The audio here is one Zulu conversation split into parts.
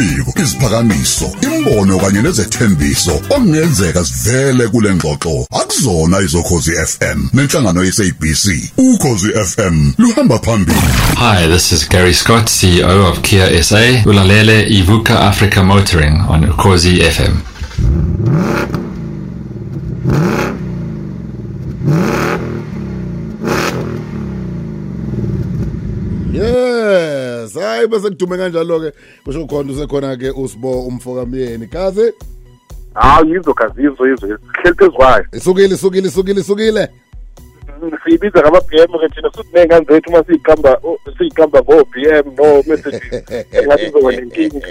imibiko iziphakamiso imbono kanye nezethembiso okungenzeka sivele kule ngxoxo akuzona izokhozi FM nenhlangano yesabc ukhozi FM luhamba phambili Hi, this is Gary Scott, CEO of Kia SA. Ulalele Ivuka Africa Motoring on Ukozi FM. Yes, hayi bese kudume kanjalo ke kusho khona usekhona ke usibo umfokamyeni. Kaze hawu yizo kazizwe yizo sihleli phezu kwayo. Isukile isukile isukile isukile. Siyibiza ngama-b m ke thina futhi ney'ngane zethu uma siyiqamba siyiqamba ngo-b m no-messages engathi zoba nenkinga.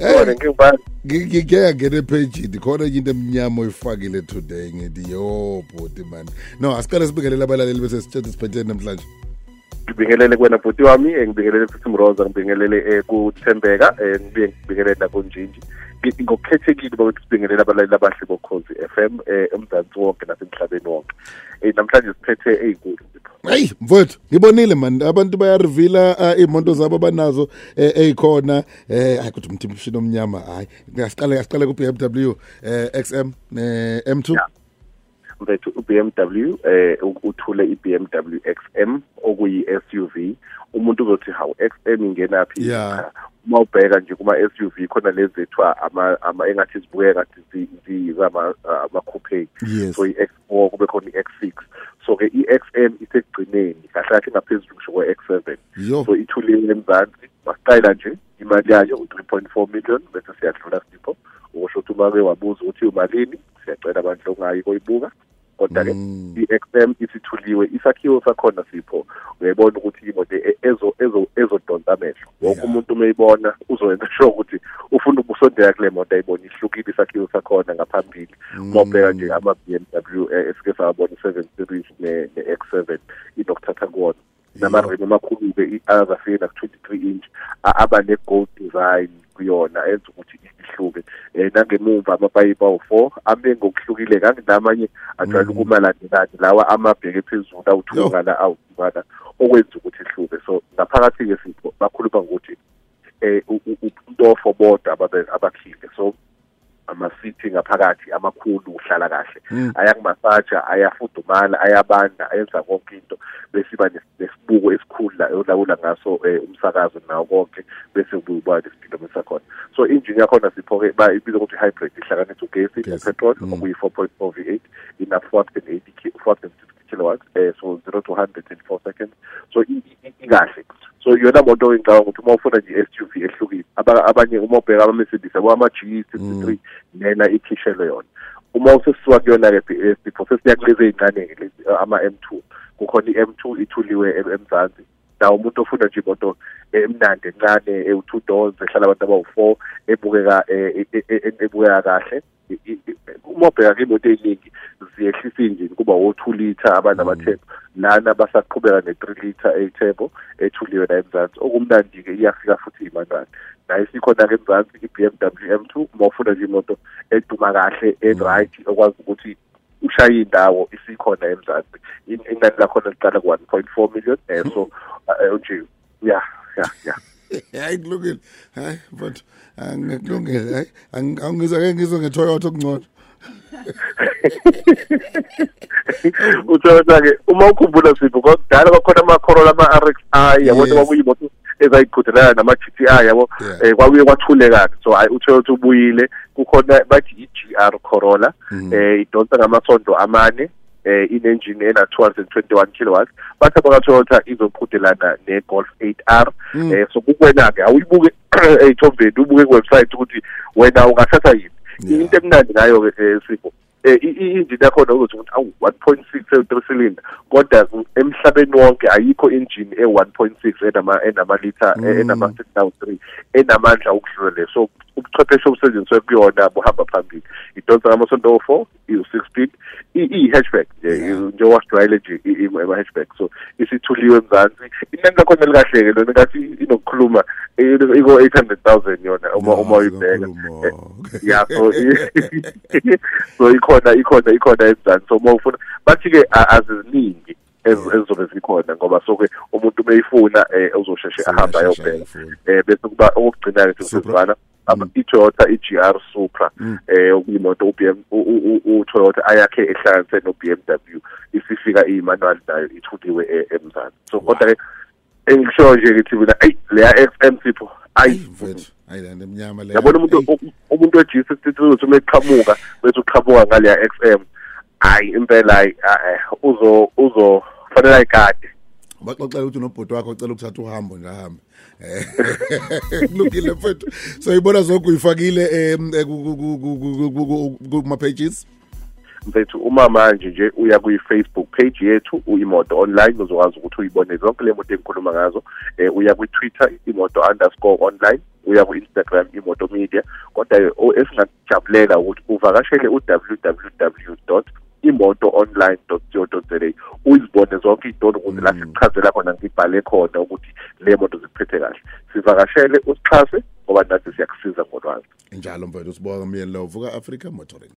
Zoba nenkinga bani? ngike ngangena ephejini. Khona enye into emnyama oyifakile today ngithi yo bhuti man. No asiqale sibingelele abalaleli bese sitshela siphethe namhlanje. Ngibingelele kuwena bhuti wami eh, ngibingelele futhi mroza ngibingelele um kuthembeka um ngibuye ngibingelele nakonjinji ngokukhethekile bakuthi sibingelele abalaleli abahle bokhozi f m um emzansi wonke nasemhlabeni wonke. Um namhlanje siphethe ey'nkulu hayi mfowethu ngibonile man. Abantu bayarevila uh, iy'moto zabo abanazo eh, ey'khona. Eh hayi kuthi umthi umshini omnyama hayi asiqale asiqale ku-b m w eh, x m ne-m two? Yeah. Mfethu u-BMW eh uthule i-BMW XM okuyi-SUV umuntu uzothi hawu XM ingenaphi Yeah. Uma ubheka nje kuma-SUV khona lezi ethiwa ama ama engathi zibukeka ngathi zi- zizama ama-coupe Yes. so i-X4 kube khona i-X6 so ke i-XM isekugcineni kahle kahle ngaphezulu kusho kwe-X7 yo. So ithuliwe emzansi masitayela nje imali yayo u-3.4 million bese siyadlula sipho ukusho ukuthi uma ke wabuza ukuthi umalini siyacela abantu ongayi koyibuka. Kodwa-ke Mm. i-XM isithuliwe isakhiwo sakhona sipho. Uyayibona ukuthi imoto e- ezo- ezo- ezodonsa amehlo. Wonke Yeah. umuntu umeyibona uzoyenza sure ukuthi ufuna ukusondela kule moto ayibona ihlukile isakhiwo sakhona ngaphambili. Uma ubheka nje ama-b m w eh, esike sawabona i-seven series ne- ne-x seven inokuthatha kuwona namaremu amakhulu-ke i-azafike naku-twenty-three inch a- aba ne-gold design kuyona enza ukuthi ihluke um nangemuva amapayipi awu-four ame ngokuhlukile kanginamanye ajwayele ukuma landelani lawa amabheke phezulu awuthungana awuthungana okwenza ukuthi ihluke so ngaphakathi-ke sipho bakhuluma ngokuthi um untofo bodwa so amasithi ngaphakathi amakhulu uhlala kahle Mm. ayakumasaja ayafudumala ayabanda ayenza konke into bese iba nes- nesibuko esikhulu la olawula ngaso um umsakazo nawo konke bese ubuye uba nesiphilometer sakhona so injini yakhona sipho-ke ibizwa ukuthi hybrid ihlanganisa ugesi Gesi. nepetrol Mm. okuyi-four point four v eight ina-four hundred and eighty four hundred and sixty kilowatts um so zero to hundred in four seconds so i- i- i- ikahle so iyona moto engicabanga ukuthi uma ufuna nje i-s abanye uma ubheka ama-mercedes abama-g sixty three lena ikhishelwe yona. Uma usesisuka kuyona-ke sipho sesiya kulezi ey'ncane-ke lezi uh, ama-m two. Kukhona i-m two ithuliwe em- emzansi. Nawo umuntu ofuna nje imoto emnandi encane ewu-two doors ehlala abantu abawu-four ebukeka eh, e- e- e- ebukeka kahle. I- i- i- uma ubheka imoto ey'ningi ziyehlisa injini kuba wo-two litre abanamathembo lana basaqhubeka ne-three litre eyithembo ethuliwe la emzansi. Okumnandi-ke iyafika futhi imanani nayo isikhona-ke emzansi i-b m w m two uma ufuna nje imoto eduma kahle e-right okwazi ukuthi ushaye indawo isikhona emzansi. In- inani lakhona liqala ku-one point four million um so uh, nje ya ya ya. hayi kulungile. Hayi mfowethu angikulungile. Hayi Angi- angizwa ke ngizwe nge-toyota okungcono. uThola-ke uma ukhumbula sipho kudala kwakhona ama-Corolla ama-R X I yabo Yes. kwakuyimoto ezayiqhudelana nama-G T I yabo Yeah. eh kwabuye kwathulekana so hayi uToyota ubuyile. Kukhona bathi i-G R Corolla eh idonsa ngamasondo amane. Eh inenjini ena 221 kilowatts. Bathi abaka-Toyota izoqhudelana ne-Golf 8R eh so kukwena-ke awuyibuke ey'thombeni ubuke ku-website ukuthi wena ungathatha yini into emnandi ngayo-ke eh, sipho eh injini yakhona uzothi ukuthi awu 1.6 ewu-3 cylinder kodwa emhlabeni wonke ayikho injini e-1.6 enama enamalitha Mm. enama-3 enamandla ukudlula le so ubuchwepheshe obusetshenziswe kuyona buhamba phambili. Idonsa ngamasondo o-4 iwu-six speed. I- iyi-hatchback nje njengoba sijwayele nje i- i- ama-hatchback so isithuliwe emzansi. Inani lakhona likahleke lona ngathi inokukhuluma iko-eight hundred thousand yona uma uma uyibheka. Zinkulumo. ya so i- so ikhona ikhona ikhona emzansi. So uma ufuna bathi-ke a- aziziningi ez- ezizobe zikhona ngoba soke umuntu umeyifuna eh uzosheshe ahambe Seyashesha ayobheka. ayifuna. eh bese kuba okugcina ke Supra. i-Toyota i-GR Supra eh okuyimoto uBM uToyota ayakhe ehlanganise no-BMW isifika iyimanual nayo ithuliwe e- eMzansi. So kodwa ke engisho nje ngithi mina ayi leya FM sipho ayi. Mfethu hayi la nemnyama le yabona umuntu umuntu wejisi sithuthi uma eqhamuka bese uqhamuka ngaleya FM hayi impela hayi eh, uzo uzo fanele ayikade baxoxela ukuthi unobhoti wakho ucela ukuthatha uhambo ngihambe eh, kulungile mfethu. Soyibona zonke uyifakile eh, kuma-pages mfethu uma manje nje uya kwi-facebook page yethu uimoto online uzokwazi ukuthi uyibone zonke le moto engikhuluma ngazo. Um uya kwi-twitter imoto underscore online uya ku-instagram imoto media. Kodwa esingakujabulela ukuthi uvakashele u-www imoto online co za uzibone zonke iy'tolo ukuze la sikuchazela khona ngibhale khona ukuthi le moto zikuphethe kahle. Sivakashele usixhase ngoba nathi siyakusiza ngolwazi. Njalo mfethu sibonga myeni lo vuka Africa Motoring.